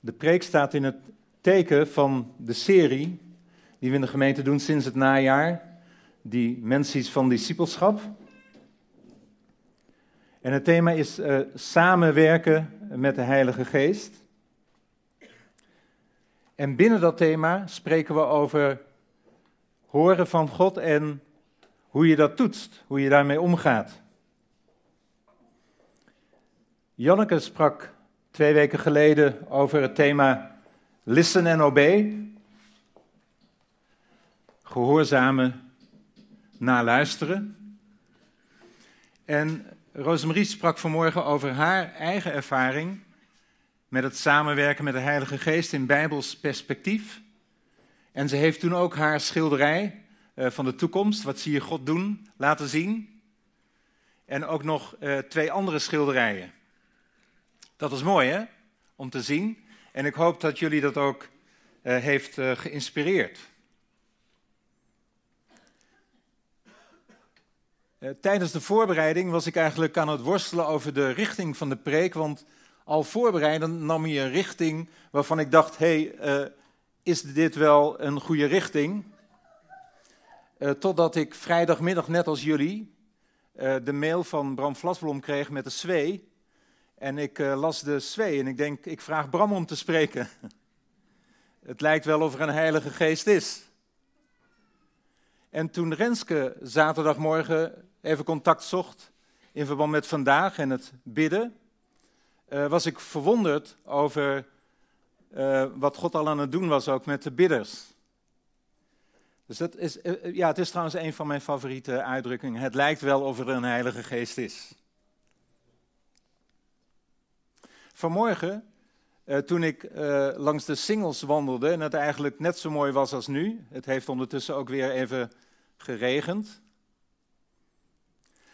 De preek staat in het teken van de serie die we in de gemeente doen sinds het najaar, die mensies van discipelschap. En het thema is uh, samenwerken met de Heilige Geest. En binnen dat thema spreken we over horen van God en hoe je dat toetst, hoe je daarmee omgaat. Janneke sprak twee weken geleden over het thema Listen and Obey. Gehoorzamen, naluisteren. En Rosemarie sprak vanmorgen over haar eigen ervaring met het samenwerken met de Heilige Geest in Bijbels perspectief. En ze heeft toen ook haar schilderij eh, van de toekomst, wat zie je God doen, laten zien. En ook nog uh, twee andere schilderijen. Dat is mooi hè, om te zien. En ik hoop dat jullie dat ook uh, heeft geïnspireerd. tijdens de voorbereiding was ik eigenlijk aan het worstelen over de richting van de preek, want al voorbereiden nam je een richting waarvan ik dacht, hé, hey, is dit wel een goede richting? Totdat ik vrijdagmiddag, net als jullie, de mail van Bram Vlasblom kreeg met de zwee. En ik uh, las de zwee en ik denk, ik vraag Bram om te spreken. Het lijkt wel of er een heilige geest is. En toen Renske zaterdagmorgen even contact zocht in verband met vandaag en het bidden, was ik verwonderd over wat God al aan het doen was ook met de bidders. Dus dat is, eh, eh, ja, het is trouwens een van mijn favoriete uitdrukkingen. Het lijkt wel of er een Heilige Geest is. Vanmorgen, eh, toen ik langs de singles wandelde en het eigenlijk net zo mooi was als nu, het heeft ondertussen ook weer even geregend,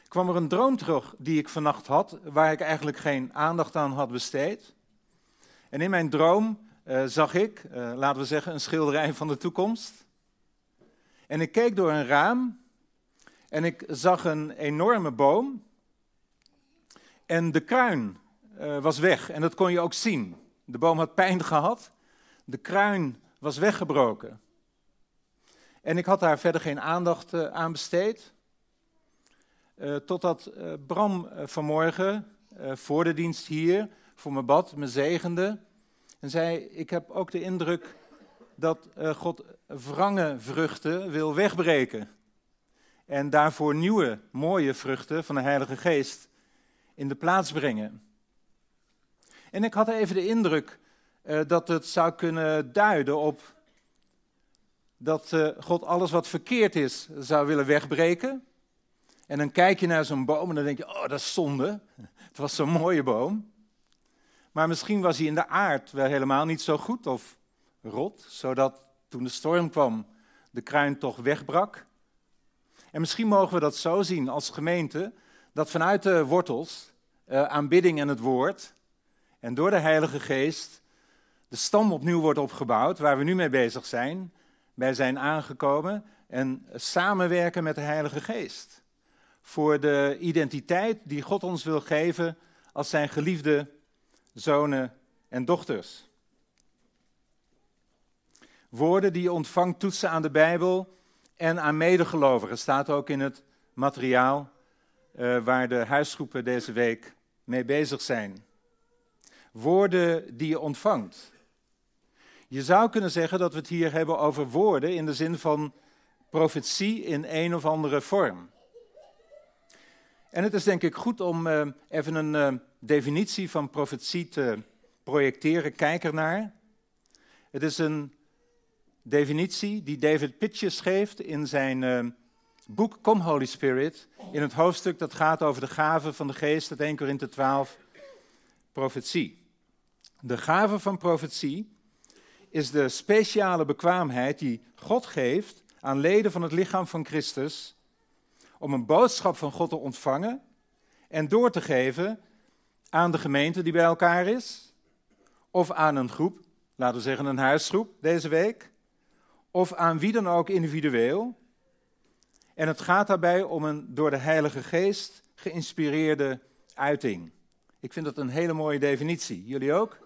kwam er een droom terug die ik vannacht had, waar ik eigenlijk geen aandacht aan had besteed. En in mijn droom zag ik, laten we zeggen, een schilderij van de toekomst. En ik keek door een raam en ik zag een enorme boom. En de kruin uh, was weg en dat kon je ook zien. De boom had pijn gehad, de kruin was weggebroken. En ik had daar verder geen aandacht uh, aan besteed. Uh, totdat Bram vanmorgen voor de dienst hier voor mijn bad me zegende. En zei: Ik heb ook de indruk dat God wrange vruchten wil wegbreken. En daarvoor nieuwe, mooie vruchten van de Heilige Geest in de plaats brengen. En ik had even de indruk uh, dat het zou kunnen duiden op dat uh, God alles wat verkeerd is zou willen wegbreken. En dan kijk je naar zo'n boom en dan denk je, oh dat is zonde. Het was zo'n mooie boom. Maar misschien was hij in de aard wel helemaal niet zo goed of rot, zodat toen de storm kwam de kruin toch wegbrak. En misschien mogen we dat zo zien als gemeente, dat vanuit de wortels, uh, aanbidding en het woord, en door de Heilige Geest de stam opnieuw wordt opgebouwd, waar we nu mee bezig zijn. Wij zijn aangekomen en samenwerken met de Heilige Geest. Voor de identiteit die God ons wil geven als zijn geliefde zonen en dochters. Woorden die ontvangt toetsen aan de Bijbel en aan medegelovigen. Staat ook in het materiaal uh, waar de huisgroepen deze week mee bezig zijn. Woorden die je ontvangt. Je zou kunnen zeggen dat we het hier hebben over woorden in de zin van profetie in een of andere vorm. En het is denk ik goed om uh, even een uh, definitie van profetie te projecteren. Kijk ernaar. Het is een definitie die David Pitches geeft in zijn uh, boek Come Holy Spirit, in het hoofdstuk dat gaat over de gaven van de geest, het 1 Korinthe 12, profetie. De gave van profetie is de speciale bekwaamheid die God geeft aan leden van het lichaam van Christus om een boodschap van God te ontvangen en door te geven aan de gemeente die bij elkaar is, of aan een groep, laten we zeggen een huisgroep deze week, of aan wie dan ook individueel. En het gaat daarbij om een door de Heilige Geest geïnspireerde uiting. Ik vind dat een hele mooie definitie. Jullie ook?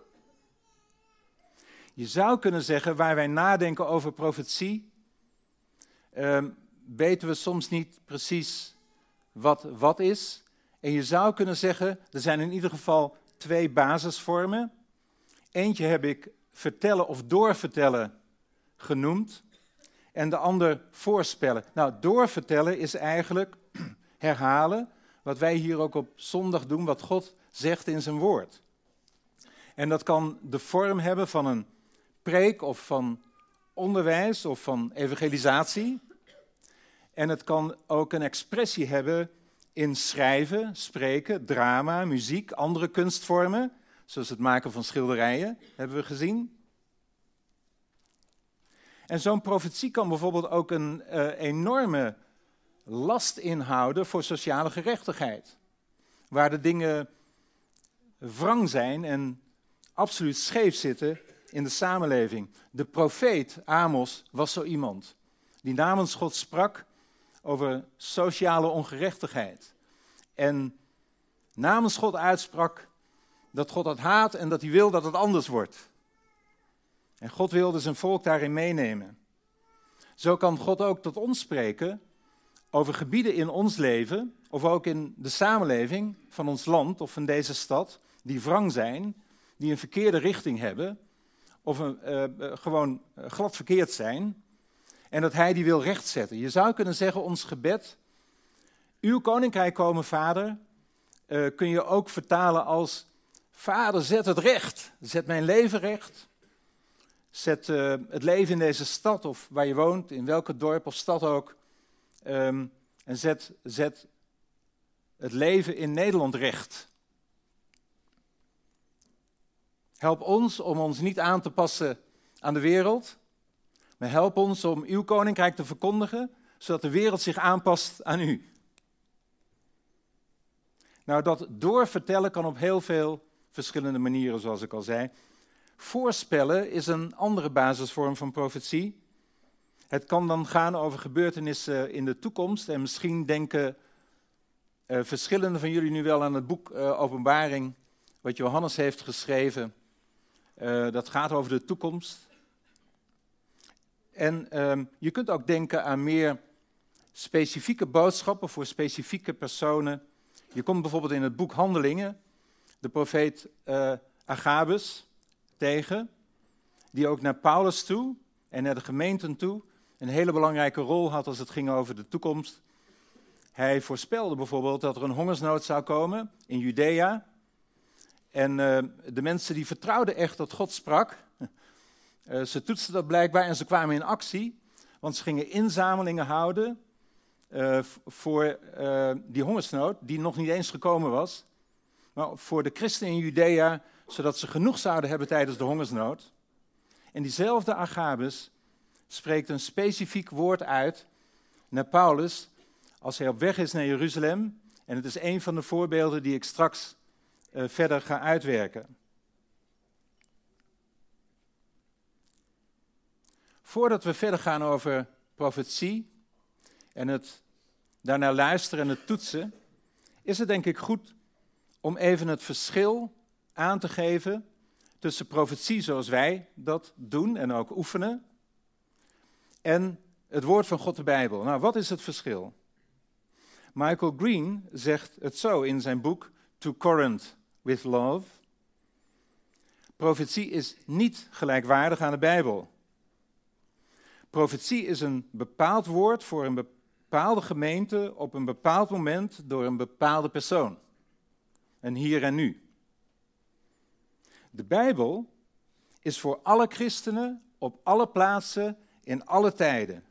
Je zou kunnen zeggen, waar wij nadenken over profetie, ehm, weten we soms niet precies wat wat is. En je zou kunnen zeggen, er zijn in ieder geval twee basisvormen. Eentje heb ik vertellen of doorvertellen genoemd. En de ander voorspellen. Nou, doorvertellen is eigenlijk herhalen wat wij hier ook op zondag doen, wat God zegt in zijn woord. En dat kan de vorm hebben van een preek of van onderwijs of van evangelisatie. En het kan ook een expressie hebben in schrijven, spreken, drama, muziek, andere kunstvormen, zoals het maken van schilderijen, hebben we gezien. En zo'n profetie kan bijvoorbeeld ook een uh, enorme last inhouden voor sociale gerechtigheid. Waar de dingen wrang zijn en absoluut scheef zitten in de samenleving. De profeet Amos was zo iemand die namens God sprak over sociale ongerechtigheid. En namens God uitsprak dat God het haat en dat hij wil dat het anders wordt. En God wilde zijn volk daarin meenemen. Zo kan God ook tot ons spreken over gebieden in ons leven, of ook in de samenleving van ons land of van deze stad, die wrang zijn, die een verkeerde richting hebben, of een, uh, gewoon glad verkeerd zijn, en dat Hij die wil rechtzetten. Je zou kunnen zeggen, ons gebed, uw koninkrijk komen, Vader, kun je ook vertalen als, Vader, zet het recht, zet mijn leven recht, zet het leven in deze stad of waar je woont, in welke dorp of stad ook, um, en zet, zet het leven in Nederland recht. Help ons om ons niet aan te passen aan de wereld, maar help ons om uw koninkrijk te verkondigen, zodat de wereld zich aanpast aan u. Nou, dat doorvertellen kan op heel veel verschillende manieren, zoals ik al zei. Voorspellen is een andere basisvorm van profetie. Het kan dan gaan over gebeurtenissen in de toekomst. En misschien denken uh, verschillende van jullie nu wel aan het boek uh, Openbaring, wat Johannes heeft geschreven. Uh, dat gaat over de toekomst. En ehm, je kunt ook denken aan meer specifieke boodschappen voor specifieke personen. Je komt bijvoorbeeld in het boek Handelingen de profeet Agabus tegen, die ook naar Paulus toe en naar de gemeenten toe een hele belangrijke rol had als het ging over de toekomst. Hij voorspelde bijvoorbeeld dat er een hongersnood zou komen in Judea. En uh, de mensen die vertrouwden echt dat God sprak, uh, ze toetsten dat blijkbaar en ze kwamen in actie. Want ze gingen inzamelingen houden uh, voor die hongersnood, die nog niet eens gekomen was. Maar voor de christenen in Judea, zodat ze genoeg zouden hebben tijdens de hongersnood. En diezelfde Agabus spreekt een specifiek woord uit naar Paulus als hij op weg is naar Jeruzalem. En het is een van de voorbeelden die ik straks verder ga uitwerken. Voordat we verder gaan over profetie en het daarnaar luisteren en het toetsen, is het denk ik goed om even het verschil aan te geven tussen profetie zoals wij dat doen en ook oefenen, en het woord van God, de Bijbel. Nou, wat is het verschil? Michael Green zegt het zo in zijn boek To Current with Love. Profetie is niet gelijkwaardig aan de Bijbel. Profetie is een bepaald woord voor een bepaalde gemeente op een bepaald moment door een bepaalde persoon. En hier en nu. De Bijbel is voor alle christenen op alle plaatsen in alle tijden.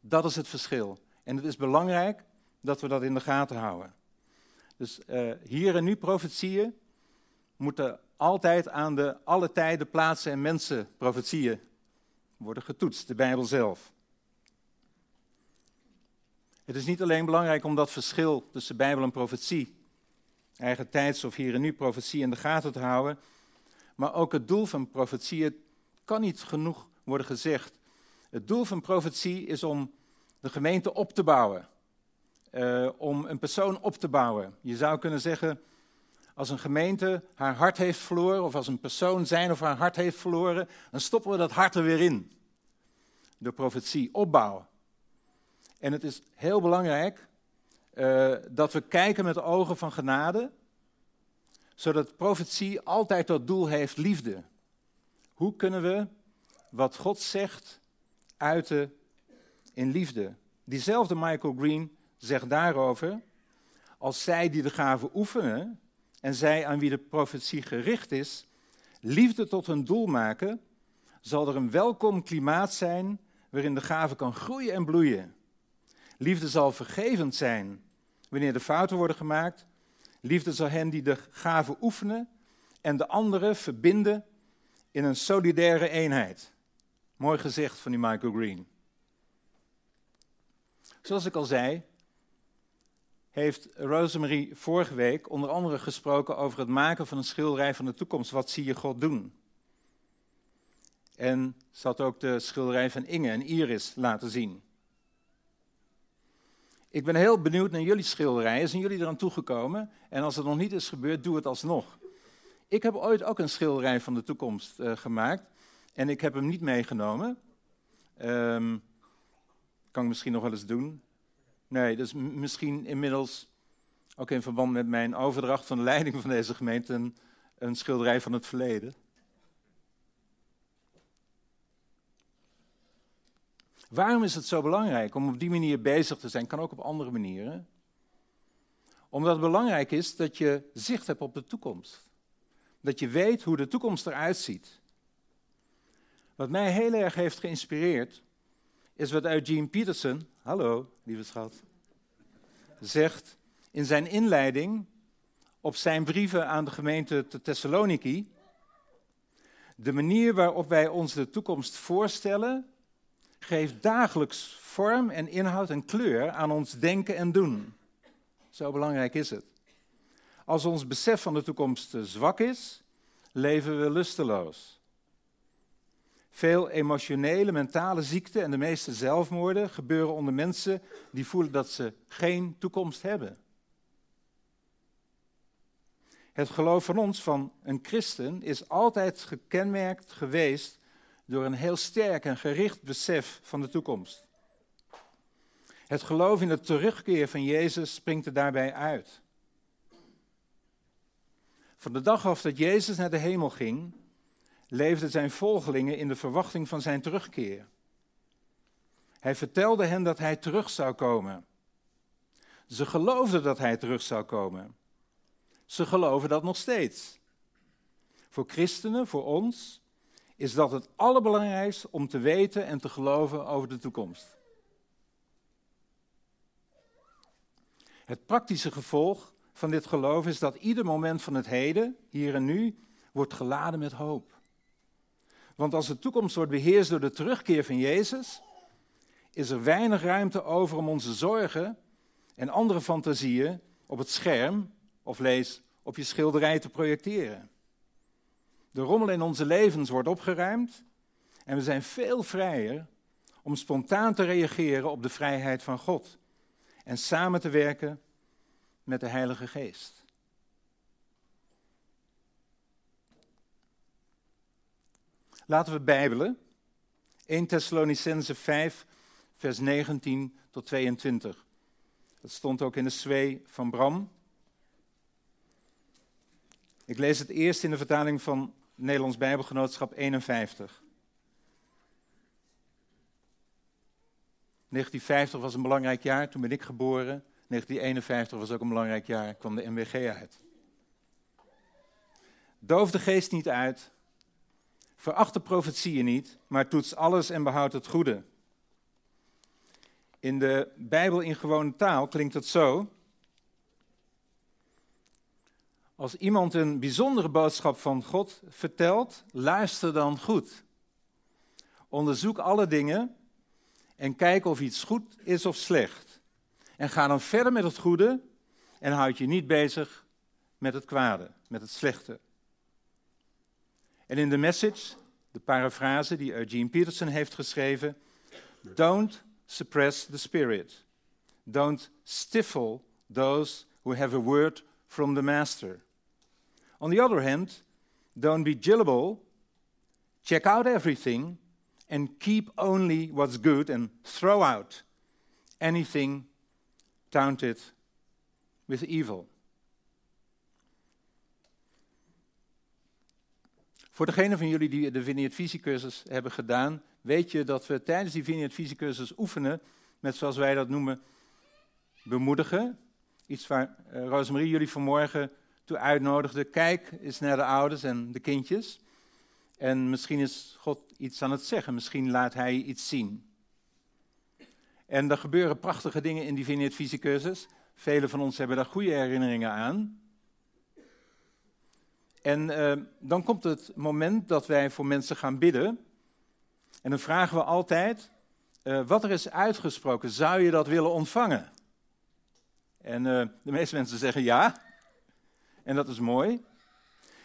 Dat is het verschil. En het is belangrijk dat we dat in de gaten houden. Dus uh, hier en nu profetieën moeten altijd aan de alle tijden, plaatsen en mensen profetieën worden getoetst, de Bijbel zelf. Het is niet alleen belangrijk om dat verschil tussen Bijbel en profetie, eigen tijds of hier en nu profetie in de gaten te houden, maar ook het doel van profetieën kan niet genoeg worden gezegd. Het doel van profetie is om de gemeente op te bouwen. Uh, om een persoon op te bouwen. Je zou kunnen zeggen, als een gemeente haar hart heeft verloren, of als een persoon zijn of haar hart heeft verloren, dan stoppen we dat hart er weer in. Door profetie, opbouwen. En het is heel belangrijk uh, dat we kijken met de ogen van genade, zodat profetie altijd tot doel heeft liefde. Hoe kunnen we wat God zegt uiten in liefde? Diezelfde Michael Green zegt daarover, als zij die de gave oefenen en zij aan wie de profetie gericht is, liefde tot hun doel maken, zal er een welkom klimaat zijn waarin de gave kan groeien en bloeien. Liefde zal vergevend zijn wanneer de fouten worden gemaakt. Liefde zal hen die de gave oefenen en de anderen verbinden in een solidaire eenheid. Mooi gezegd van die Michael Green. Zoals ik al zei, heeft Rosemarie vorige week onder andere gesproken over het maken van een schilderij van de toekomst. Wat zie je God doen? En ze had ook de schilderij van Inge en Iris laten zien. Ik ben heel benieuwd naar jullie schilderijen. Zijn jullie eraan toegekomen? En als het nog niet is gebeurd, doe het alsnog. Ik heb ooit ook een schilderij van de toekomst uh, gemaakt. En ik heb hem niet meegenomen. Um, kan ik misschien nog wel eens doen. Nee, dus misschien inmiddels, ook in verband met mijn overdracht van de leiding van deze gemeente, een, een schilderij van het verleden. Waarom is het zo belangrijk om op die manier bezig te zijn? Kan ook op andere manieren. Omdat het belangrijk is dat je zicht hebt op de toekomst. Dat je weet hoe de toekomst eruit ziet. Wat mij heel erg heeft geïnspireerd, is wat Eugene Peterson, hallo lieve schat, zegt in zijn inleiding op zijn brieven aan de gemeente te Thessaloniki. De manier waarop wij ons de toekomst voorstellen, geeft dagelijks vorm en inhoud en kleur aan ons denken en doen. Zo belangrijk is het. Als ons besef van de toekomst zwak is, leven we lusteloos. Veel emotionele, mentale ziekten en de meeste zelfmoorden gebeuren onder mensen die voelen dat ze geen toekomst hebben. Het geloof van ons, van een christen, is altijd gekenmerkt geweest door een heel sterk en gericht besef van de toekomst. Het geloof in de terugkeer van Jezus springt er daarbij uit. Van de dag af dat Jezus naar de hemel ging, leefden zijn volgelingen in de verwachting van zijn terugkeer. Hij vertelde hen dat hij terug zou komen. Ze geloofden dat hij terug zou komen. Ze geloven dat nog steeds. Voor christenen, voor ons, is dat het allerbelangrijkste om te weten en te geloven over de toekomst. Het praktische gevolg van dit geloof is dat ieder moment van het heden, hier en nu, wordt geladen met hoop. Want als de toekomst wordt beheerst door de terugkeer van Jezus, is er weinig ruimte over om onze zorgen en andere fantasieën op het scherm of lees op je schilderij te projecteren. De rommel in onze levens wordt opgeruimd en we zijn veel vrijer om spontaan te reageren op de vrijheid van God en samen te werken met de Heilige Geest. Laten we bijbelen. 1 Thessalonicense 5, vers 19 tot 22. Dat stond ook in de zwee van Bram. Ik lees het eerst in de vertaling van Nederlands Bijbelgenootschap 51. 1950 was een belangrijk jaar, toen ben ik geboren. 1951 was ook een belangrijk jaar, kwam de MWG uit. Doof de geest niet uit, Veracht de profetieën niet, maar toets alles en behoud het goede. In de Bijbel in gewone taal klinkt het zo. Als iemand een bijzondere boodschap van God vertelt, luister dan goed. Onderzoek alle dingen en kijk of iets goed is of slecht. En ga dan verder met het goede en houd je niet bezig met het kwade, met het slechte. En in de message, de parafrase die Eugene Peterson heeft geschreven, don't suppress the spirit. Don't stifle those who have a word from the master. On the other hand, don't be gullible, check out everything, and keep only what's good and throw out anything tainted with evil. Voor degene van jullie die de Vineyard Visiecursus hebben gedaan, weet je dat we tijdens die Vineyard Visiecursus oefenen met, zoals wij dat noemen, bemoedigen. Iets waar uh, Rosemarie jullie vanmorgen toe uitnodigde. Kijk eens naar de ouders en de kindjes. En misschien is God iets aan het zeggen, misschien laat hij iets zien. En er gebeuren prachtige dingen in die Vineyard Visiecursus. Velen van ons hebben daar goede herinneringen aan. En uh, dan komt het moment dat wij voor mensen gaan bidden. En dan vragen we altijd, uh, wat er is uitgesproken, zou je dat willen ontvangen? En uh, de meeste mensen zeggen ja. En dat is mooi.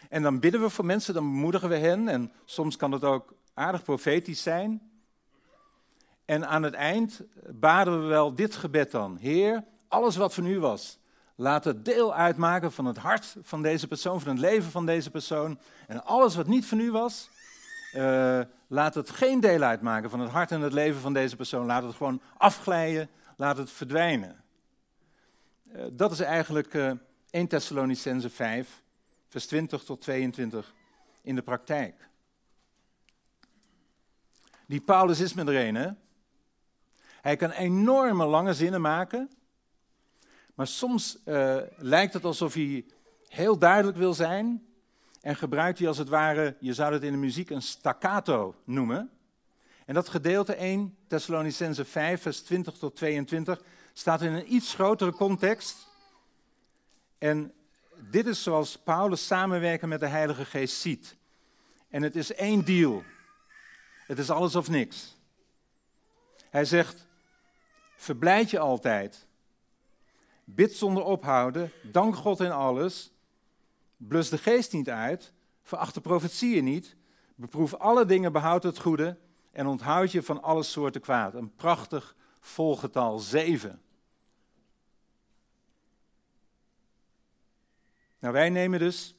En dan bidden we voor mensen, dan bemoedigen we hen. En soms kan het ook aardig profetisch zijn. En aan het eind baden we wel dit gebed dan. Heer, alles wat van u was, laat het deel uitmaken van het hart van deze persoon, van het leven van deze persoon. En alles wat niet van u was, uh, laat het geen deel uitmaken van het hart en het leven van deze persoon. Laat het gewoon afglijden, laat het verdwijnen. Uh, dat is eigenlijk uh, 1 Thessalonicense 5, vers 20 tot 22 in de praktijk. Die Paulus is met er een, hè? Hij kan enorme lange zinnen maken. Maar soms uh, lijkt het alsof hij heel duidelijk wil zijn. En gebruikt hij als het ware, je zou het in de muziek een staccato noemen. En dat gedeelte 1 Thessalonicense 5, vers 20 tot 22, staat in een iets grotere context. En dit is zoals Paulus samenwerken met de Heilige Geest ziet. En het is één deal. Het is alles of niks. Hij zegt, verblijd je altijd. Bid zonder ophouden, dank God in alles. Blus de geest niet uit, veracht de profetieën niet. Beproef alle dingen, behoud het goede en onthoud je van alle soorten kwaad. Een prachtig volgetal, zeven. Nou, wij nemen dus,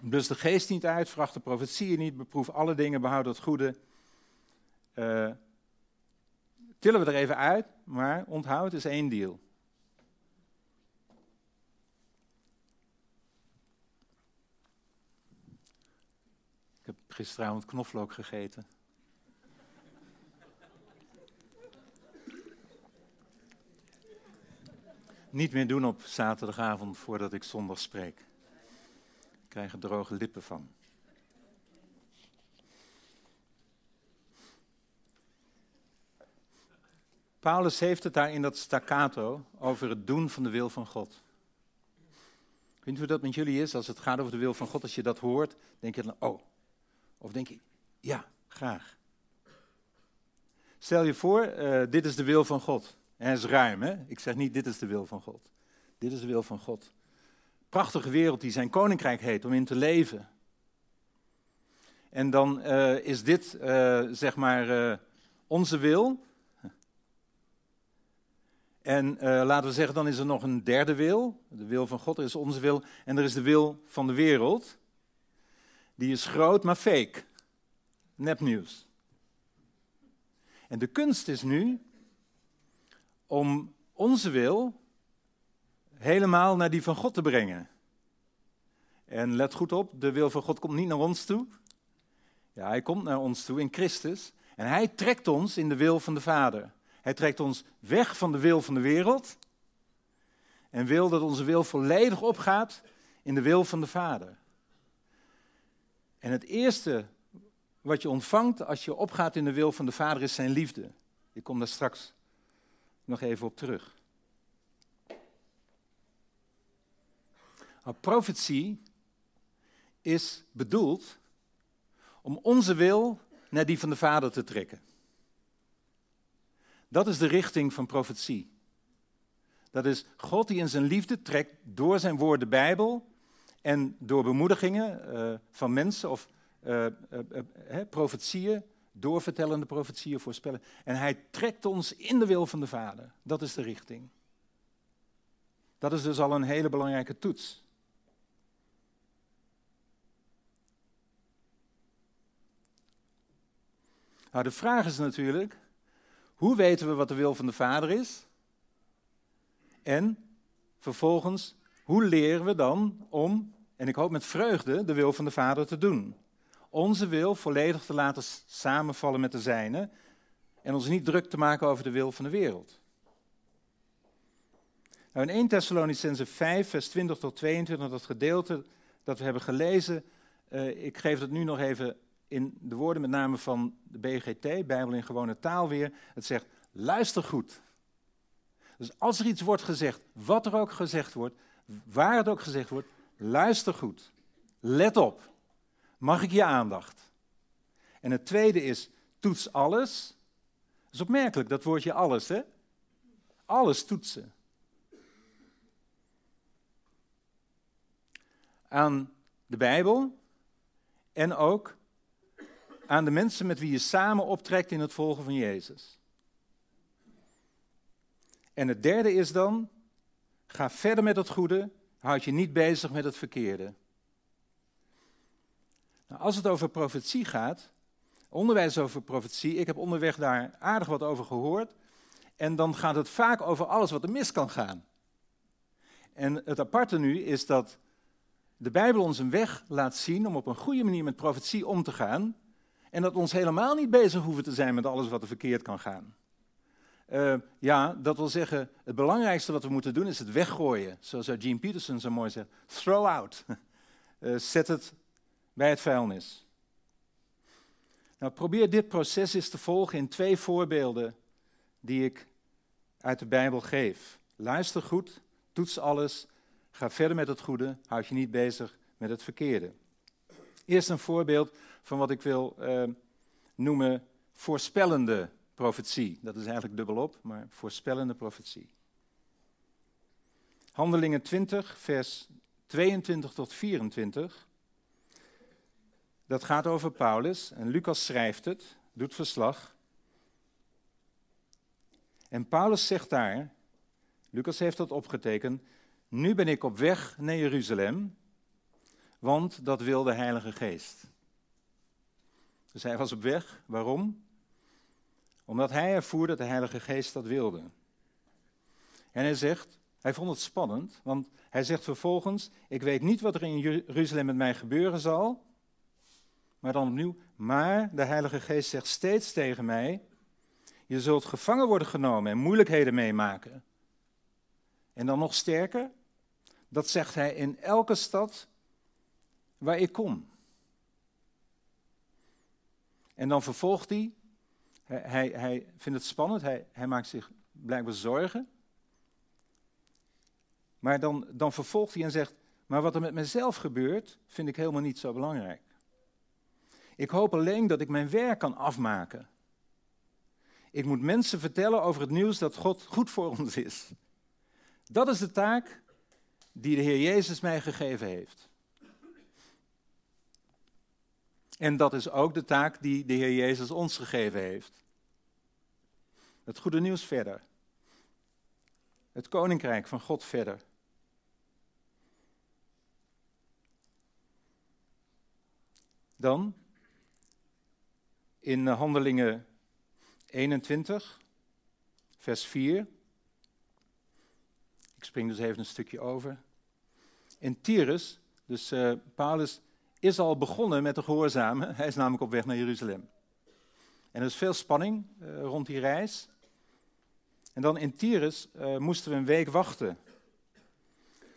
blus de geest niet uit, veracht de profetieën niet, beproef alle dingen, behoud het goede. Uh, tillen we er even uit, maar onthoud, is één deal. Gisteravond knoflook gegeten. Niet meer doen op zaterdagavond voordat ik zondag spreek. Ik krijg er droge lippen van. Paulus heeft het daar in dat staccato over het doen van de wil van God. Weet je hoe dat met jullie is als het gaat over de wil van God? Als je dat hoort, denk je dan, oh. Of denk je, ja, graag. Stel je voor, uh, dit is de wil van God. En hij is ruim, hè? Ik zeg niet, dit is de wil van God. Dit is de wil van God. Prachtige wereld die zijn koninkrijk heet om in te leven. En dan uh, is dit, uh, zeg maar, onze wil. En laten we zeggen, dan is er nog een derde wil. De wil van God, is onze wil. En er is de wil van de wereld. Die is groot, maar fake. Nepnieuws. En de kunst is nu om onze wil helemaal naar die van God te brengen. En let goed op, de wil van God komt niet naar ons toe. Ja, hij komt naar ons toe in Christus. En hij trekt ons in de wil van de Vader. Hij trekt ons weg van de wil van de wereld en wil dat onze wil volledig opgaat in de wil van de Vader. En het eerste wat je ontvangt als je opgaat in de wil van de Vader is zijn liefde. Ik kom daar straks nog even op terug. Nou, profetie is bedoeld om onze wil naar die van de Vader te trekken. Dat is de richting van profetie. Dat is God die in zijn liefde trekt door zijn woord de Bijbel en door bemoedigingen eh, van mensen of eh, eh, profetieën, doorvertellende profetieën voorspellen. En hij trekt ons in de wil van de Vader. Dat is de richting. Dat is dus al een hele belangrijke toets. Nou, de vraag is natuurlijk, hoe weten we wat de wil van de Vader is? En vervolgens, hoe leren we dan om en ik hoop met vreugde, de wil van de Vader te doen? Onze wil volledig te laten samenvallen met de zijne en ons niet druk te maken over de wil van de wereld. Nou, in 1 Thessalonicense 5, vers 20 tot 22, dat gedeelte dat we hebben gelezen, uh, ik geef dat nu nog even in de woorden met name van de BGT, Bijbel in gewone taal weer. Het zegt, luister goed. Dus als er iets wordt gezegd, wat er ook gezegd wordt, waar het ook gezegd wordt, luister goed. Let op. Mag ik je aandacht? En het tweede is, toets alles. Dat is opmerkelijk, dat woordje alles, hè? Alles toetsen. Aan de Bijbel en ook aan de mensen met wie je samen optrekt in het volgen van Jezus. En het derde is dan, ga verder met het goede, houd je niet bezig met het verkeerde. Nou, als het over profetie gaat, onderwijs over profetie, ik heb onderweg daar aardig wat over gehoord. En dan gaat het vaak over alles wat er mis kan gaan. En het aparte nu is dat de Bijbel ons een weg laat zien om op een goede manier met profetie om te gaan. En dat we ons helemaal niet bezig hoeven te zijn met alles wat er verkeerd kan gaan. Uh, ja, dat wil zeggen, het belangrijkste wat we moeten doen is het weggooien. Zoals Gene Peterson zo mooi zegt, throw out. Uh, zet het bij het vuilnis. Nou, probeer dit proces eens te volgen in twee voorbeelden die ik uit de Bijbel geef. Luister goed, toets alles, ga verder met het goede, houd je niet bezig met het verkeerde. Eerst een voorbeeld van wat ik wil uh, noemen voorspellende profetie. Dat is eigenlijk dubbelop, maar voorspellende profetie. Handelingen 20, vers 22 tot 24. Dat gaat over Paulus en Lucas schrijft het, doet verslag. En Paulus zegt daar, Lucas heeft dat opgetekend, nu ben ik op weg naar Jeruzalem, want dat wil de Heilige Geest. Dus hij was op weg. Waarom? Omdat hij ervoer dat de Heilige Geest dat wilde. En hij zegt, hij vond het spannend, want hij zegt vervolgens, ik weet niet wat er in Jeruzalem met mij gebeuren zal, maar dan opnieuw, maar de Heilige Geest zegt steeds tegen mij, je zult gevangen worden genomen en moeilijkheden meemaken. En dan nog sterker, dat zegt hij in elke stad waar ik kom. En dan vervolgt hij, hij, hij, vindt het spannend, hij, hij maakt zich blijkbaar zorgen. Maar dan, dan vervolgt hij en zegt, maar wat er met mezelf gebeurt, vind ik helemaal niet zo belangrijk. Ik hoop alleen dat ik mijn werk kan afmaken. Ik moet mensen vertellen over het nieuws dat God goed voor ons is. Dat is de taak die de Heer Jezus mij gegeven heeft. En dat is ook de taak die de Heer Jezus ons gegeven heeft. Het goede nieuws verder. Het koninkrijk van God verder. Dan in Handelingen 21, vers 4. Ik spring dus even een stukje over. In Tyrus, dus uh, Paulus is al begonnen met de gehoorzamen. Hij is namelijk op weg naar Jeruzalem. En er is veel spanning uh, rond die reis. En dan in Tyrus uh, moesten we een week wachten.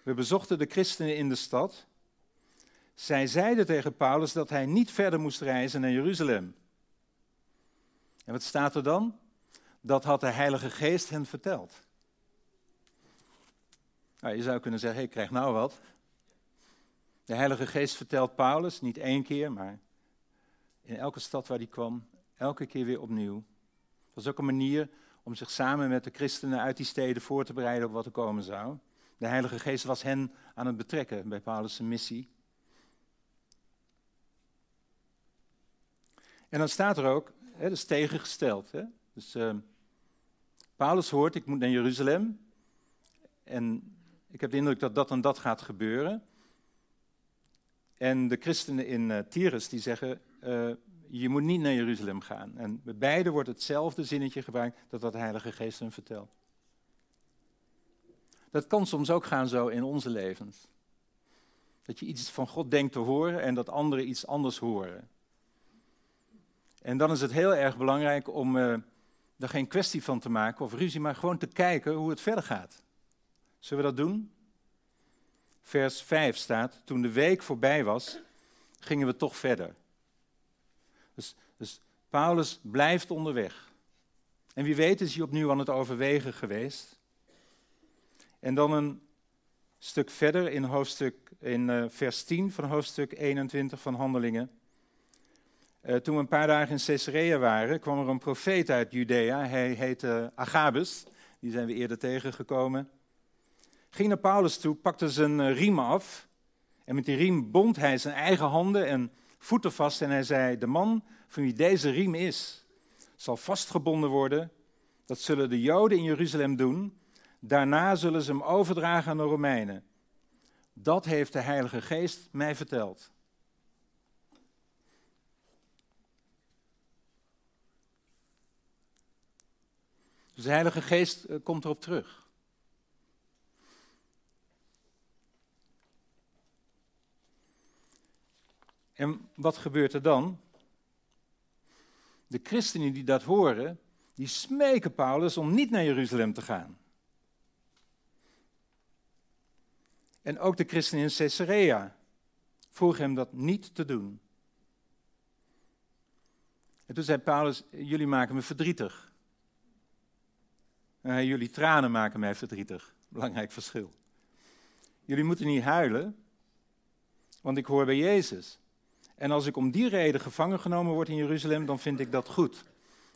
We bezochten de christenen in de stad. Zij zeiden tegen Paulus dat hij niet verder moest reizen naar Jeruzalem. En wat staat er dan? Dat had de Heilige Geest hen verteld. Nou, je zou kunnen zeggen, ik krijg nou wat. De Heilige Geest vertelt Paulus, niet één keer, maar in elke stad waar hij kwam, elke keer weer opnieuw. Dat was ook een manier om zich samen met de christenen uit die steden voor te bereiden op wat er komen zou. De Heilige Geest was hen aan het betrekken bij Paulus' missie. En dan staat er ook, hè, dat is tegengesteld. Hè? Dus uh, Paulus hoort, ik moet naar Jeruzalem. En ik heb de indruk dat dat en dat gaat gebeuren. En de christenen in uh, Tyrus die zeggen, uh, je moet niet naar Jeruzalem gaan. En bij beide wordt hetzelfde zinnetje gebruikt dat wat de Heilige Geest hem vertelt. Dat kan soms ook gaan zo in onze levens. Dat je iets van God denkt te horen en dat anderen iets anders horen. En dan is het heel erg belangrijk om uh, er geen kwestie van te maken of ruzie, maar gewoon te kijken hoe het verder gaat. Zullen we dat doen? Vers 5 staat, toen de week voorbij was, gingen we toch verder. Dus, dus Paulus blijft onderweg. En wie weet is hij opnieuw aan het overwegen geweest. En dan een stuk verder in, hoofdstuk, in uh, vers 10 van hoofdstuk 21 van Handelingen. Uh, toen we een paar dagen in Caesarea waren, kwam er een profeet uit Judea. Hij heette Agabus. Die zijn we eerder tegengekomen. Ging naar Paulus toe, pakte zijn uh, riem af. En met die riem bond hij zijn eigen handen en voeten vast. En hij zei: De man van wie deze riem is, zal vastgebonden worden. Dat zullen de Joden in Jeruzalem doen. Daarna zullen ze hem overdragen aan de Romeinen. Dat heeft de Heilige Geest mij verteld. Dus de Heilige Geest eh, komt erop terug. En wat gebeurt er dan? De christenen die dat horen, die smeken Paulus om niet naar Jeruzalem te gaan. En ook de christenen in Caesarea vroegen hem dat niet te doen. En toen zei Paulus, jullie maken me verdrietig. Uh, jullie tranen maken mij verdrietig. Belangrijk verschil. Jullie moeten niet huilen, want ik hoor bij Jezus. En als ik om die reden gevangen genomen word in Jeruzalem, dan vind ik dat goed.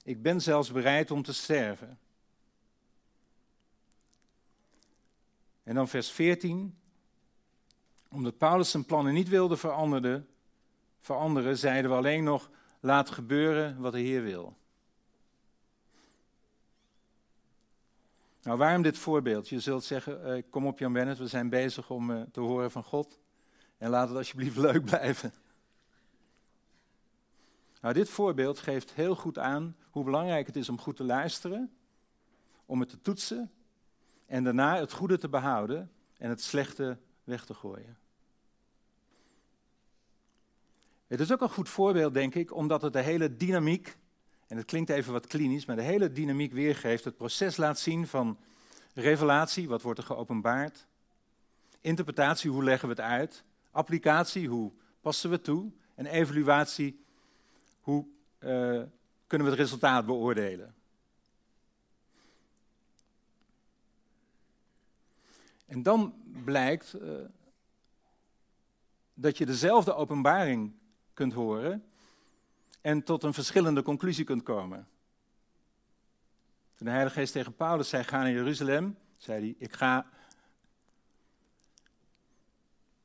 Ik ben zelfs bereid om te sterven. En dan vers 14. Omdat Paulus zijn plannen niet wilde veranderen, veranderen zeiden we alleen nog: laat gebeuren wat de Heer wil. Nou, waarom dit voorbeeld? Je zult zeggen: eh, kom op, Jan Bennett, we zijn bezig om eh, te horen van God. En laat het alsjeblieft leuk blijven. Nou, dit voorbeeld geeft heel goed aan hoe belangrijk het is om goed te luisteren, om het te toetsen en daarna het goede te behouden en het slechte weg te gooien. Het is ook een goed voorbeeld, denk ik, omdat het de hele dynamiek, en het klinkt even wat klinisch, maar de hele dynamiek weergeeft, het proces laat zien van revelatie, wat wordt er geopenbaard, interpretatie, hoe leggen we het uit, applicatie, hoe passen we toe, en evaluatie, hoe uh, kunnen we het resultaat beoordelen? En dan blijkt uh, dat je dezelfde openbaring kunt horen en tot een verschillende conclusie kunt komen. Toen de Heilige Geest tegen Paulus zei: Ga naar Jeruzalem, zei hij: Ik ga.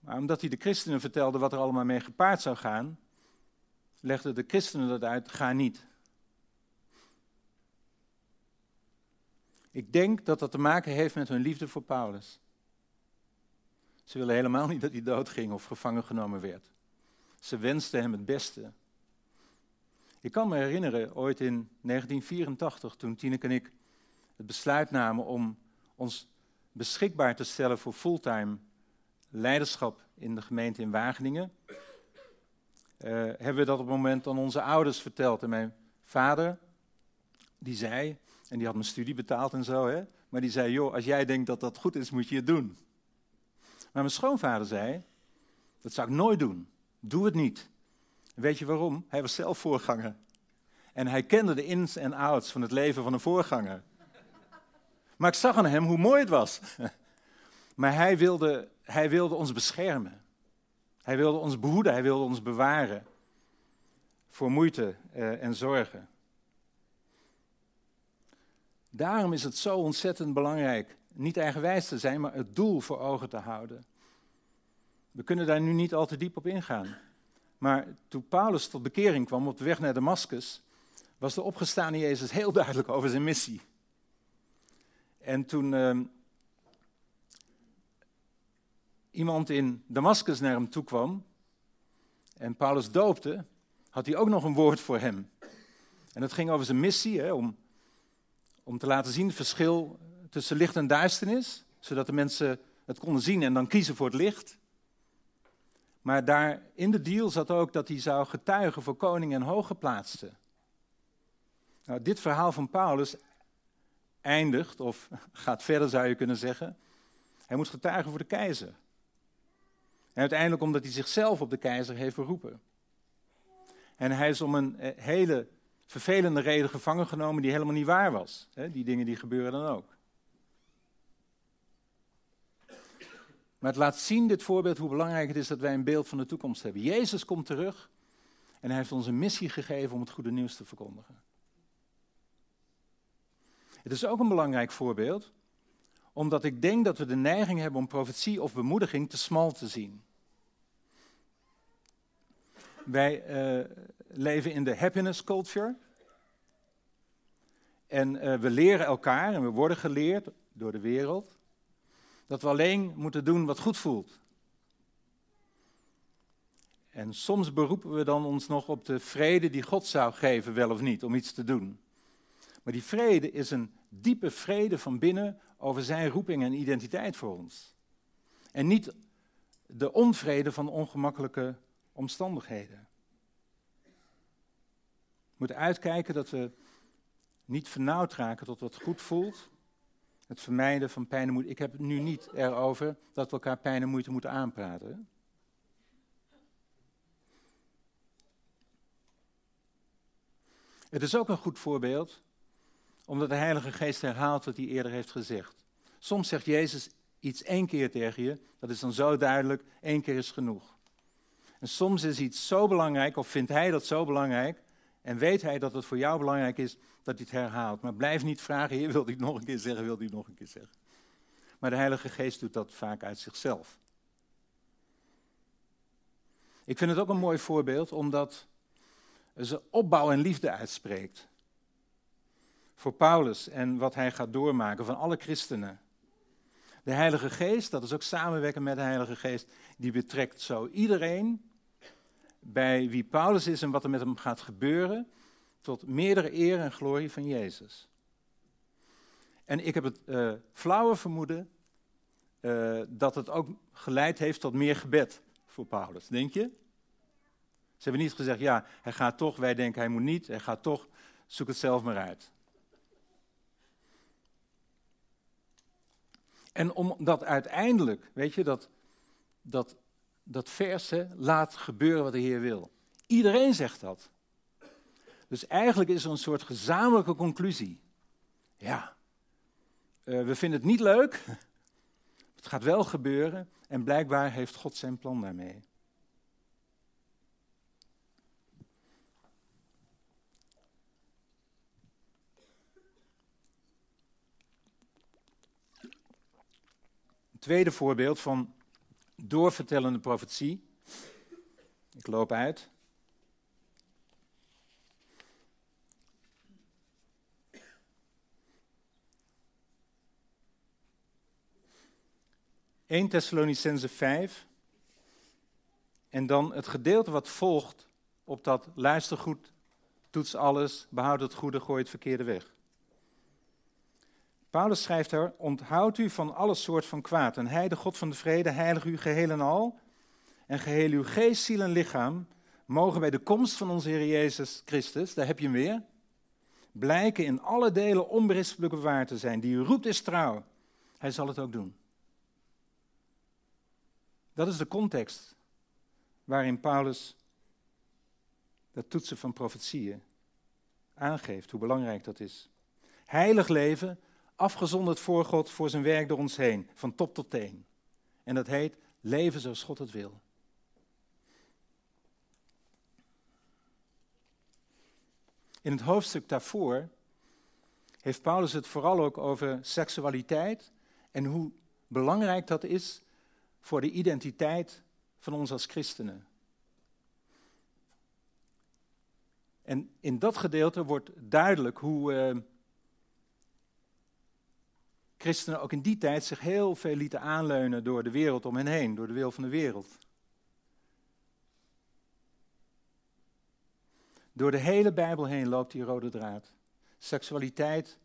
Maar omdat hij de christenen vertelde wat er allemaal mee gepaard zou gaan, legden de christenen dat uit, ga niet. Ik denk dat dat te maken heeft met hun liefde voor Paulus. Ze willen helemaal niet dat hij doodging of gevangen genomen werd. Ze wensten hem het beste. Ik kan me herinneren, ooit in 1984, toen Tineke en ik het besluit namen om ons beschikbaar te stellen voor fulltime leiderschap in de gemeente in Wageningen. Uh, hebben we dat op het moment aan onze ouders verteld. En mijn vader, die zei, en die had mijn studie betaald en zo, hè, maar die zei, joh, als jij denkt dat dat goed is, moet je het doen. Maar mijn schoonvader zei, dat zou ik nooit doen. Doe het niet. weet je waarom? Hij was zelf voorganger. En hij kende de ins en outs van het leven van een voorganger. Maar ik zag aan hem hoe mooi het was. Maar hij wilde, hij wilde ons beschermen. Hij wilde ons behoeden, hij wilde ons bewaren voor moeite uh, en zorgen. Daarom is het zo ontzettend belangrijk niet eigenwijs te zijn, maar het doel voor ogen te houden. We kunnen daar nu niet al te diep op ingaan. Maar toen Paulus tot bekering kwam op de weg naar Damascus, was de opgestaande Jezus heel duidelijk over zijn missie. En toen uh, iemand in Damascus naar hem toe kwam en Paulus doopte, had hij ook nog een woord voor hem. En dat ging over zijn missie, hè, om, om te laten zien het verschil tussen licht en duisternis, zodat de mensen het konden zien en dan kiezen voor het licht. Maar daar in de deal zat ook dat hij zou getuigen voor koning en hooggeplaatsten. Nou, dit verhaal van Paulus eindigt, of gaat verder zou je kunnen zeggen. Hij moet getuigen voor de keizer. En uiteindelijk omdat hij zichzelf op de keizer heeft beroepen. En hij is om een eh, hele vervelende reden gevangen genomen die helemaal niet waar was. Die dingen die gebeuren dan ook. Maar het laat zien, dit voorbeeld, hoe belangrijk het is dat wij een beeld van de toekomst hebben. Jezus komt terug en hij heeft ons een missie gegeven om het goede nieuws te verkondigen. Het is ook een belangrijk voorbeeld, omdat ik denk dat we de neiging hebben om profetie of bemoediging te smal te zien. Wij uh, leven in de happiness culture. En uh, we leren elkaar en we worden geleerd door de wereld dat we alleen moeten doen wat goed voelt. En soms beroepen we dan ons nog op de vrede die God zou geven, wel of niet, om iets te doen. Maar die vrede is een diepe vrede van binnen over zijn roeping en identiteit voor ons. En niet de onvrede van ongemakkelijke omstandigheden. We moeten uitkijken dat we niet vernauwd raken tot wat goed voelt, het vermijden van pijn en moeite. Ik heb het nu niet erover dat we elkaar pijn en moeite moeten aanpraten. Het is ook een goed voorbeeld, omdat de Heilige Geest herhaalt wat hij eerder heeft gezegd. Soms zegt Jezus iets één keer tegen je, dat is dan zo duidelijk, één keer is genoeg. En soms is iets zo belangrijk, of vindt hij dat zo belangrijk, en weet hij dat het voor jou belangrijk is dat hij het herhaalt. Maar blijf niet vragen, heer, wil het nog een keer zeggen, wil hij het nog een keer zeggen. Maar de Heilige Geest doet dat vaak uit zichzelf. Ik vind het ook een mooi voorbeeld, omdat ze opbouw en liefde uitspreekt. Voor Paulus en wat hij gaat doormaken van alle christenen. De Heilige Geest, dat is ook samenwerken met de Heilige Geest, die betrekt zo iedereen bij wie Paulus is en wat er met hem gaat gebeuren, tot meerdere eer en glorie van Jezus. En ik heb het uh, flauwe vermoeden uh, dat het ook geleid heeft tot meer gebed voor Paulus. Denk je? Ze hebben niet gezegd, ja, hij gaat toch, wij denken hij moet niet, hij gaat toch, zoek het zelf maar uit. En omdat uiteindelijk, weet je, dat, dat dat verse laat gebeuren wat de Heer wil. Iedereen zegt dat. Dus eigenlijk is er een soort gezamenlijke conclusie. Ja, uh, we vinden het niet leuk. Het gaat wel gebeuren en blijkbaar heeft God zijn plan daarmee. Tweede voorbeeld van doorvertellende profetie. Ik loop uit. ...1 Thessalonicense 5... ...en dan het gedeelte wat volgt... ...op dat luister goed, toets alles... ...behoud het goede, gooi het verkeerde weg. Paulus schrijft er, onthoud u van alle soort van kwaad. En hij, de God van de vrede, heilig u geheel en al. En geheel uw geest, ziel en lichaam mogen bij de komst van onze Heer Jezus Christus, daar heb je hem weer, blijken in alle delen onberispelijk bewaard te zijn. Die u roept is trouw. Hij zal het ook doen. Dat is de context waarin Paulus dat toetsen van profetieën aangeeft, hoe belangrijk dat is. Heilig leven afgezonderd voor God, voor zijn werk door ons heen, van top tot teen. En dat heet leven zoals God het wil. In het hoofdstuk daarvoor heeft Paulus het vooral ook over seksualiteit en hoe belangrijk dat is voor de identiteit van ons als christenen. En in dat gedeelte wordt duidelijk hoe, uh, christenen ook in die tijd zich heel veel lieten aanleunen door de wereld om hen heen, door de wil van de wereld. Door de hele Bijbel heen loopt die rode draad. Seksualiteit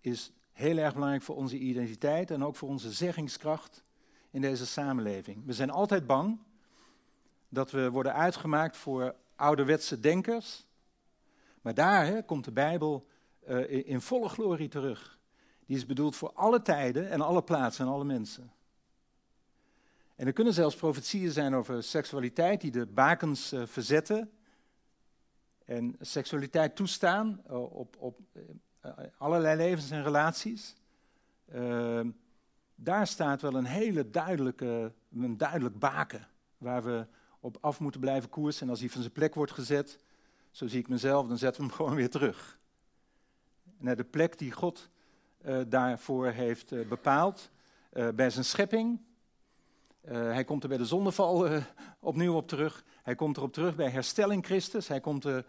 is heel erg belangrijk voor onze identiteit en ook voor onze zeggingskracht in deze samenleving. We zijn altijd bang dat we worden uitgemaakt voor ouderwetse denkers. Maar daar hè, komt de Bijbel uh, in volle glorie terug. Die is bedoeld voor alle tijden en alle plaatsen en alle mensen. En er kunnen zelfs profetieën zijn over seksualiteit die de bakens uh, verzetten en seksualiteit toestaan uh, op, op allerlei levens en relaties. Ehm, daar staat wel een hele duidelijke, een duidelijk baken waar we op af moeten blijven koersen. En als hij van zijn plek wordt gezet, zo zie ik mezelf, dan zetten we hem gewoon weer terug. Naar de plek die God daarvoor heeft uh, bepaald, uh, bij zijn schepping. hij komt er bij de zondeval opnieuw op terug. Hij komt erop terug bij herstelling Christus. Hij komt er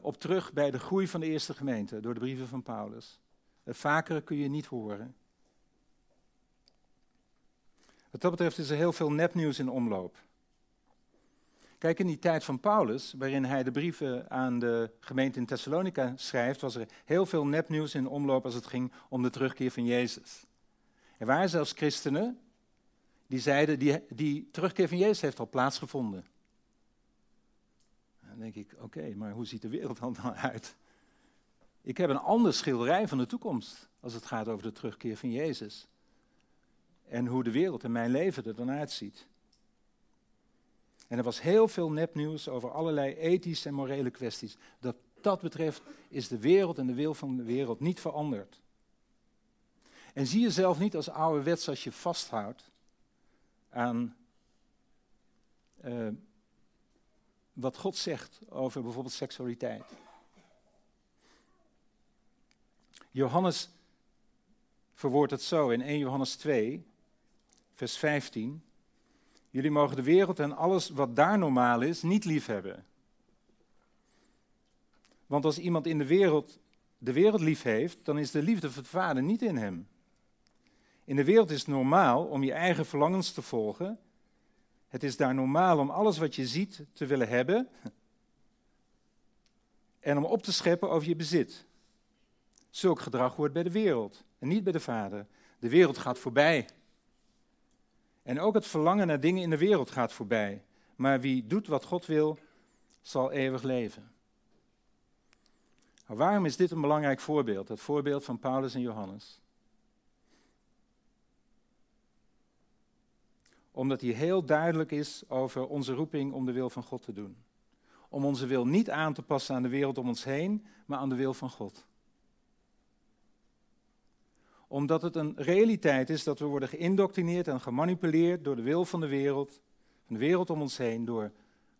op terug bij de groei van de eerste gemeente door de brieven van Paulus. vaker kun je niet horen. Wat dat betreft is er heel veel nepnieuws in omloop. Kijk, in die tijd van Paulus, waarin hij de brieven aan de gemeente in Thessalonica schrijft, was er heel veel nepnieuws in omloop als het ging om de terugkeer van Jezus. Er waren zelfs christenen die zeiden, die, die terugkeer van Jezus heeft al plaatsgevonden. Dan denk ik, oké, maar hoe ziet de wereld dan uit? Ik heb een ander schilderij van de toekomst als het gaat over de terugkeer van Jezus. En hoe de wereld en mijn leven er dan uitziet. En er was heel veel nepnieuws over allerlei ethische en morele kwesties. Dat dat betreft is de wereld en de wil van de wereld niet veranderd. En zie jezelf niet als ouderwets als je vasthoudt aan uh, wat God zegt over bijvoorbeeld seksualiteit. Johannes verwoordt het zo in 1 Johannes 2, vers 15. Jullie mogen de wereld en alles wat daar normaal is niet liefhebben. Want als iemand in de wereld de wereld lief heeft, dan is de liefde van de Vader niet in hem. In de wereld is het normaal om je eigen verlangens te volgen. Het is daar normaal om alles wat je ziet te willen hebben en om op te scheppen over je bezit. Zulk gedrag hoort bij de wereld en niet bij de Vader. De wereld gaat voorbij. En ook het verlangen naar dingen in de wereld gaat voorbij. Maar wie doet wat God wil, zal eeuwig leven. Waarom is dit een belangrijk voorbeeld? Het voorbeeld van Paulus en Johannes. Omdat hij heel duidelijk is over onze roeping om de wil van God te doen. Om onze wil niet aan te passen aan de wereld om ons heen, maar aan de wil van God omdat het een realiteit is dat we worden geïndoctrineerd en gemanipuleerd door de wil van de wereld, van de wereld om ons heen, door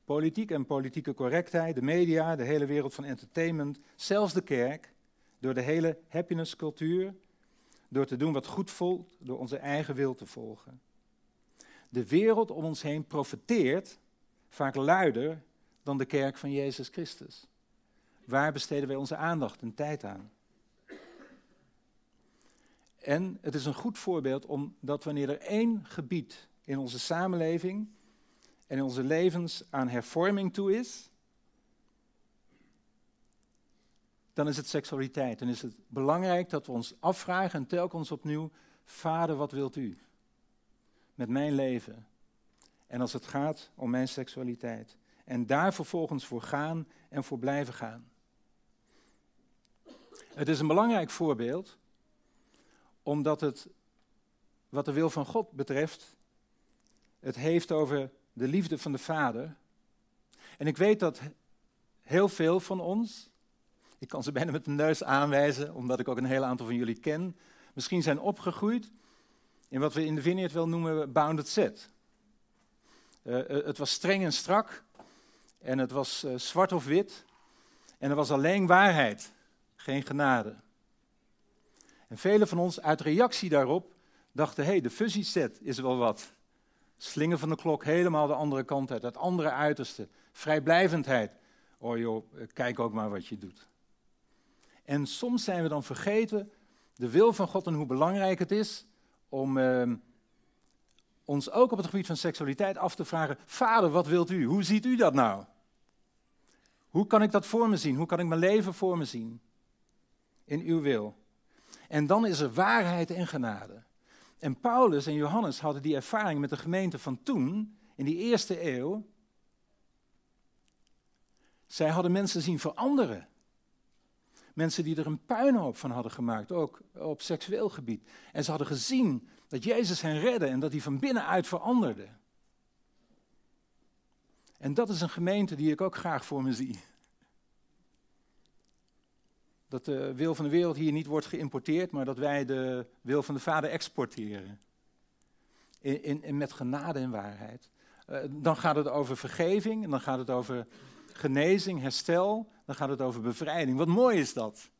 politiek en politieke correctheid, de media, de hele wereld van entertainment, zelfs de kerk, door de hele happiness cultuur, door te doen wat goed voelt, door onze eigen wil te volgen. De wereld om ons heen profeteert vaak luider dan de kerk van Jezus Christus. Waar besteden wij onze aandacht en tijd aan? En het is een goed voorbeeld omdat wanneer er één gebied in onze samenleving en in onze levens aan hervorming toe is, dan is het seksualiteit. Dan is het belangrijk dat we ons afvragen en telkens opnieuw, Vader, wat wilt u met mijn leven? En als het gaat om mijn seksualiteit. En daar vervolgens voor gaan en voor blijven gaan. Het is een belangrijk voorbeeld omdat het, wat de wil van God betreft, het heeft over de liefde van de Vader. En ik weet dat heel veel van ons, ik kan ze bijna met de neus aanwijzen, omdat ik ook een heel aantal van jullie ken, misschien zijn opgegroeid in wat we in de Vineyard wel noemen bounded set. Uh, het was streng en strak en het was uh, zwart of wit en er was alleen waarheid, geen genade. En velen van ons uit reactie daarop dachten, hé, hey, de fuzzy set is wel wat. Slingen van de klok helemaal de andere kant uit, het andere uiterste. Vrijblijvendheid. Oh joh, kijk ook maar wat je doet. En soms zijn we dan vergeten de wil van God en hoe belangrijk het is om uh, ons ook op het gebied van seksualiteit af te vragen: Vader, wat wilt u? Hoe ziet u dat nou? Hoe kan ik dat voor me zien? Hoe kan ik mijn leven voor me zien? In uw wil. En dan is er waarheid en genade. En Paulus en Johannes hadden die ervaring met de gemeente van toen, in die eerste eeuw. Zij hadden mensen zien veranderen. Mensen die er een puinhoop van hadden gemaakt, ook op seksueel gebied. En ze hadden gezien dat Jezus hen redde en dat hij van binnenuit veranderde. En dat is een gemeente die ik ook graag voor me zie. Dat de wil van de wereld hier niet wordt geïmporteerd, maar dat wij de wil van de Vader exporteren. In, in, met genade en waarheid. Uh, dan gaat het over vergeving, en dan gaat het over genezing, herstel, dan gaat het over bevrijding. Wat mooi is dat.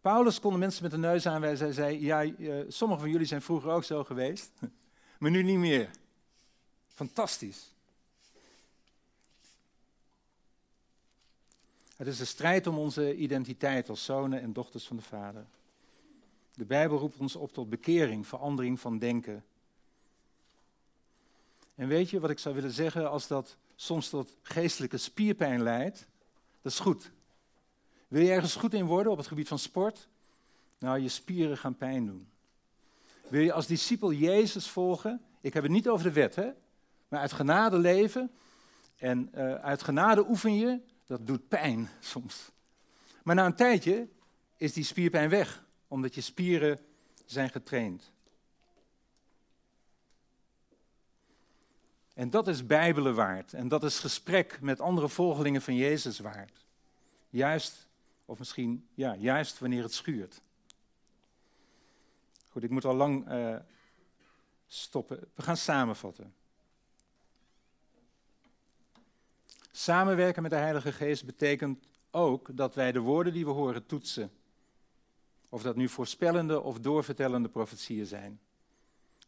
Paulus kon de mensen met de neus aanwijzen. Hij zei: Ja, uh, sommigen van jullie zijn vroeger ook zo geweest, maar nu niet meer. Fantastisch. Het is een strijd om onze identiteit als zonen en dochters van de Vader. De Bijbel roept ons op tot bekering, verandering van denken. En weet je wat ik zou willen zeggen als dat soms tot geestelijke spierpijn leidt? Dat is goed. Wil je ergens goed in worden op het gebied van sport? Nou, je spieren gaan pijn doen. Wil je als discipel Jezus volgen? Ik heb het niet over de wet, hè? Maar uit genade leven. En uh, uit genade oefen je dat doet pijn soms. Maar na een tijdje is die spierpijn weg, omdat je spieren zijn getraind. En dat is Bijbelen waard. En dat is gesprek met andere volgelingen van Jezus waard. Juist, of misschien, ja, juist wanneer het schuurt. Goed, ik moet al lang uh, stoppen. We gaan samenvatten. Samenwerken met de Heilige Geest betekent ook dat wij de woorden die we horen toetsen. Of dat nu voorspellende of doorvertellende profetieën zijn.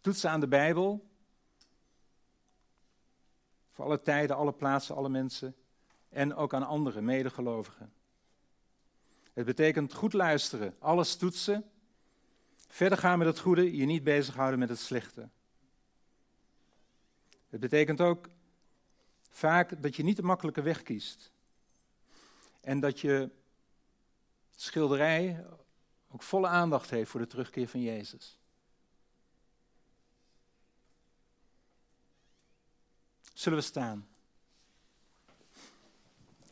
Toetsen aan de Bijbel. Voor alle tijden, alle plaatsen, alle mensen. En ook aan andere medegelovigen. Het betekent goed luisteren, alles toetsen. Verder gaan met het goede, je niet bezighouden met het slechte. Het betekent ook vaak dat je niet de makkelijke weg kiest. En dat je schilderij ook volle aandacht heeft voor de terugkeer van Jezus. Zullen we staan?